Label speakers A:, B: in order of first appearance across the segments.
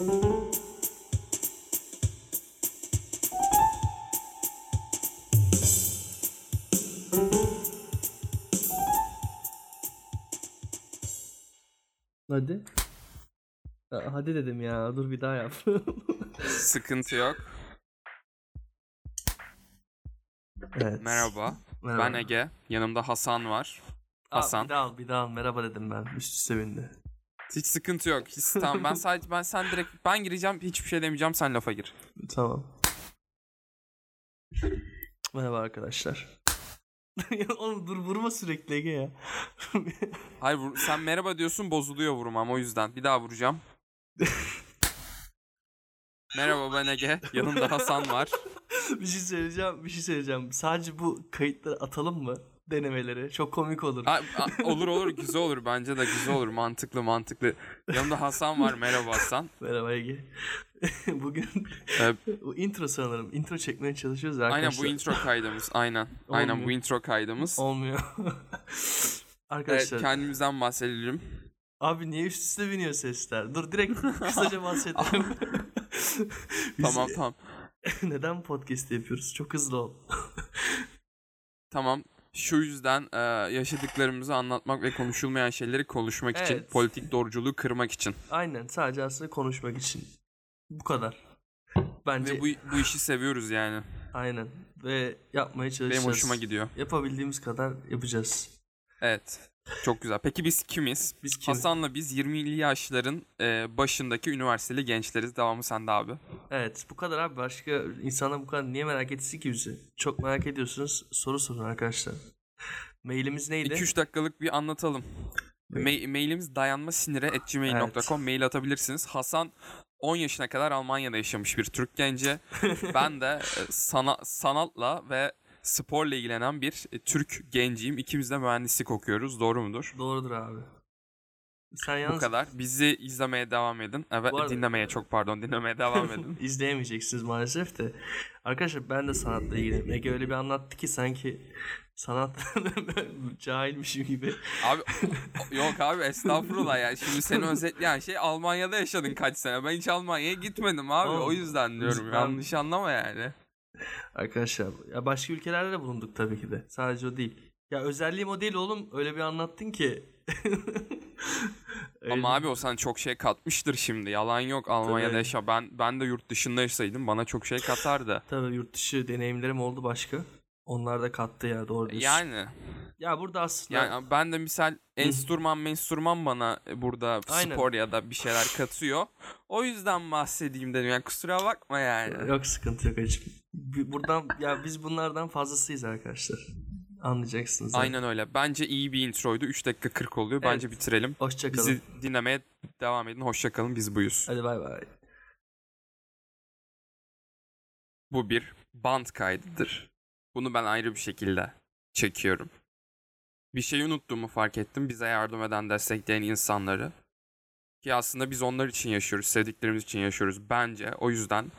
A: Hadi. Ya, hadi dedim ya. Dur bir daha yap.
B: Sıkıntı yok.
A: evet.
B: Merhaba.
A: Merhaba.
B: Ben Ege. Yanımda Hasan var.
A: Aa,
B: Hasan.
A: bir daha al, bir daha al. Merhaba dedim ben. Üst üste bindi.
B: Hiç sıkıntı yok. Hiç, tamam ben sadece ben sen direkt ben gireceğim hiçbir şey demeyeceğim sen lafa gir.
A: Tamam. Merhaba arkadaşlar. Oğlum dur vurma sürekli Ege ya.
B: Hayır vur- sen merhaba diyorsun bozuluyor vurmam o yüzden. Bir daha vuracağım. Merhaba ben Ege. Yanımda Hasan var.
A: bir şey söyleyeceğim, bir şey söyleyeceğim. Sadece bu kayıtları atalım mı? Denemeleri. Çok komik olur.
B: A- a- olur olur güzel olur bence de güzel olur mantıklı mantıklı. Yanımda Hasan var merhaba Hasan.
A: Merhaba Ege. Bugün bu intro sanırım. Intro çekmeye çalışıyoruz ya
B: aynen
A: arkadaşlar.
B: bu intro kaydımız aynen. Aynen bu
A: Olmuyor.
B: intro kaydımız.
A: Olmuyor.
B: Evet,
A: arkadaşlar.
B: kendimizden bahsedelim.
A: Abi niye üst üste biniyor sesler? Dur direkt kısaca bahsedelim.
B: Tamam tamam.
A: neden podcast yapıyoruz? Çok hızlı ol.
B: Tamam. Şu yüzden e, yaşadıklarımızı anlatmak ve konuşulmayan şeyleri konuşmak için,
A: Evet.
B: politik doğruculuğu kırmak için.
A: Aynen sadece aslında konuşmak için. Bu kadar. Bence
B: Ve bu bu işi seviyoruz yani.
A: aynen ve yapmaya çalışacağız.
B: Benim hoşuma gidiyor.
A: Yapabildiğimiz kadar yapacağız.
B: Evet. Çok güzel. Peki biz kimiz?
A: Biz kim?
B: Hasan'la biz 20'li yaşların e, başındaki üniversiteli gençleriz. Devamı sende abi.
A: Evet bu kadar abi. Başka insanlar bu kadar niye merak etsin ki bizi? Çok merak ediyorsunuz. Soru sorun arkadaşlar. Mailimiz neydi?
B: 2-3 dakikalık bir anlatalım. Ma- mailimiz dayanmasinire.gmail.com mail atabilirsiniz. Hasan 10 yaşına kadar Almanya'da yaşamış bir Türk genci. ben de e, sana, sanatla ve sporla ilgilenen bir e, Türk genciyim. İkimiz de mühendislik okuyoruz. Doğru mudur?
A: Doğrudur abi. Sen
B: Bu
A: yalnız
B: kadar. Bizi izlemeye devam edin. Evet
A: Bu arada-
B: dinlemeye çok pardon dinlemeye devam edin.
A: izleyemeyeceksiniz maalesef de. Arkadaşlar ben de sanatla ilgileniyorum. Ege öyle bir anlattı ki sanki sanat cahilmişim gibi.
B: Abi yok abi estağfurullah ya. Şimdi seni özetleyen şey Almanya'da yaşadın kaç sene. Ben hiç Almanya'ya gitmedim abi.
A: Oğlum,
B: o yüzden diyorum.
A: ben-
B: Yanlış anlama yani.
A: Arkadaşlar ya başka ülkelerde de bulunduk tabii ki de. Sadece o değil. Ya özelliğim o değil oğlum. Öyle bir anlattın ki.
B: Ama abi o sana çok şey katmıştır şimdi. Yalan yok Almanya'da
A: Tabii.
B: yaşa. Ben ben de yurt dışında yaşasaydım bana çok şey katardı.
A: Tabii yurt dışı deneyimlerim oldu başka. Onlar da kattı ya doğru diyorsun.
B: Yani
A: Ya burada aslında
B: yani ben de misal enstrüman menstrüman bana burada
A: Aynen.
B: spor ya da bir şeyler katıyor. O yüzden bahsedeyim dedim. Yani kusura bakma yani.
A: yok sıkıntı yok hacım. Bu- Buradan ya biz bunlardan fazlasıyız arkadaşlar. Anlayacaksınız. zaten.
B: Aynen öyle. Bence iyi bir introydu. 3 dakika 40 oluyor. Bence
A: Evet.
B: bitirelim.
A: Hoşçakalın.
B: Bizi dinlemeye devam edin. Hoşçakalın. Biz buyuz.
A: Hadi bay bay.
B: Bu bir band kaydıdır. Bunu ben ayrı bir şekilde çekiyorum. Bir şeyi unuttuğumu fark ettim. Bize yardım eden, destekleyen insanları. Ki aslında biz onlar için yaşıyoruz, sevdiklerimiz için yaşıyoruz bence. O yüzden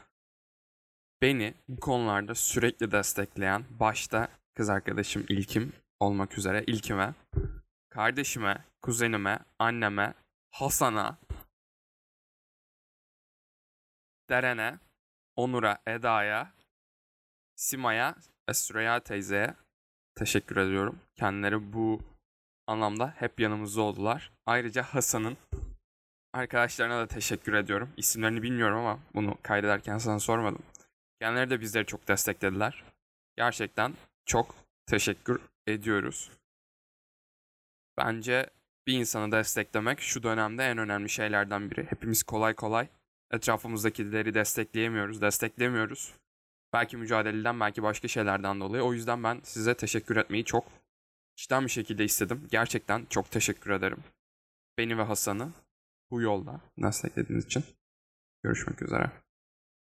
B: beni bu konularda sürekli destekleyen, başta kız arkadaşım İlkim olmak üzere İlkim'e, kardeşime, kuzenime, anneme, Hasan'a, Deren'e, Onur'a, Eda'ya, Sima'ya ve teyzeye teşekkür ediyorum. Kendileri bu anlamda hep yanımızda oldular. Ayrıca Hasan'ın arkadaşlarına da teşekkür ediyorum. İsimlerini bilmiyorum ama bunu kaydederken sana sormadım. Kendileri de bizleri çok desteklediler. Gerçekten çok teşekkür ediyoruz. Bence bir insanı desteklemek şu dönemde en önemli şeylerden biri. Hepimiz kolay kolay etrafımızdakileri destekleyemiyoruz, desteklemiyoruz. Belki mücadeleden, belki başka şeylerden dolayı. O yüzden ben size teşekkür etmeyi çok içten bir şekilde istedim. Gerçekten çok teşekkür ederim. Beni ve Hasan'ı bu yolda desteklediğiniz için. Görüşmek üzere.